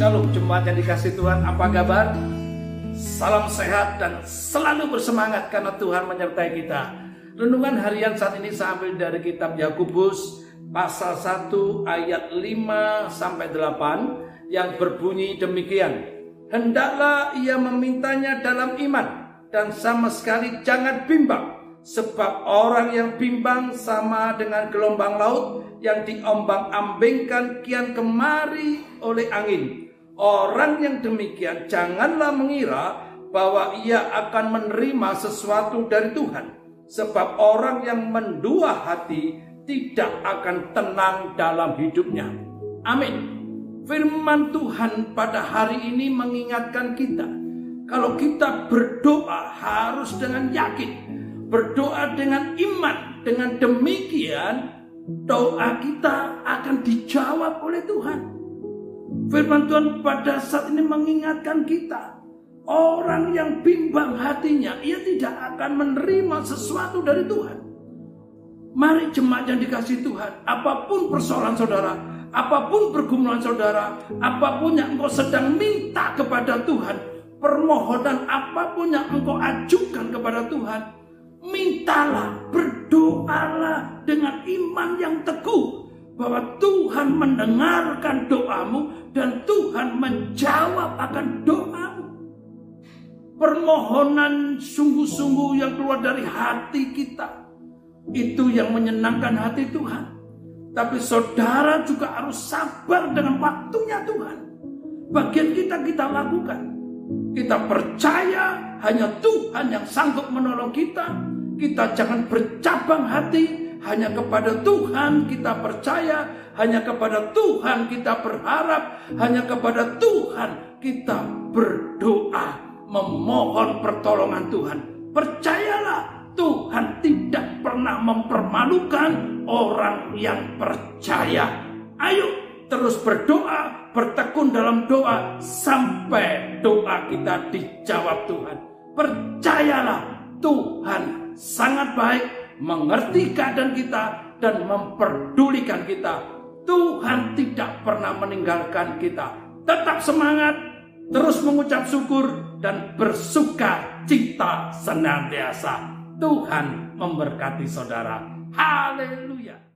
Shalom jemaat yang dikasih Tuhan apa kabar? Salam sehat dan selalu bersemangat karena Tuhan menyertai kita Renungan harian saat ini saya ambil dari kitab Yakobus pasal 1 ayat 5 sampai 8 yang berbunyi demikian Hendaklah ia memintanya dalam iman dan sama sekali jangan bimbang Sebab orang yang bimbang sama dengan gelombang laut yang diombang-ambingkan kian kemari oleh angin. Orang yang demikian janganlah mengira bahwa ia akan menerima sesuatu dari Tuhan. Sebab orang yang mendua hati tidak akan tenang dalam hidupnya. Amin. Firman Tuhan pada hari ini mengingatkan kita. Kalau kita berdoa harus dengan yakin berdoa dengan iman. Dengan demikian doa kita akan dijawab oleh Tuhan. Firman Tuhan pada saat ini mengingatkan kita. Orang yang bimbang hatinya, ia tidak akan menerima sesuatu dari Tuhan. Mari jemaat yang dikasih Tuhan, apa pun persoalan saudara, apa pun pergumulan saudara, apa pun yang engkau sedang minta kepada Tuhan, permohonan apa pun yang engkau ajukan kepada Tuhan, mintalah, berdoalah dengan iman yang teguh bahwa Tuhan mendengarkan doamu dan Tuhan menjawab akan doamu. Permohonan sungguh-sungguh yang keluar dari hati kita itu yang menyenangkan hati Tuhan. Tapi saudara juga harus sabar dengan waktunya Tuhan. Bagian kita kita lakukan. Kita percaya hanya Tuhan yang sanggup menolong kita kita jangan bercabang hati hanya kepada Tuhan kita percaya, hanya kepada Tuhan kita berharap, hanya kepada Tuhan kita berdoa, memohon pertolongan Tuhan. Percayalah, Tuhan tidak pernah mempermalukan orang yang percaya. Ayo terus berdoa, bertekun dalam doa sampai doa kita dijawab Tuhan. Percayalah, Tuhan sangat baik, mengerti keadaan kita, dan memperdulikan kita. Tuhan tidak pernah meninggalkan kita. Tetap semangat, terus mengucap syukur, dan bersuka cita senantiasa. Tuhan memberkati saudara. Haleluya.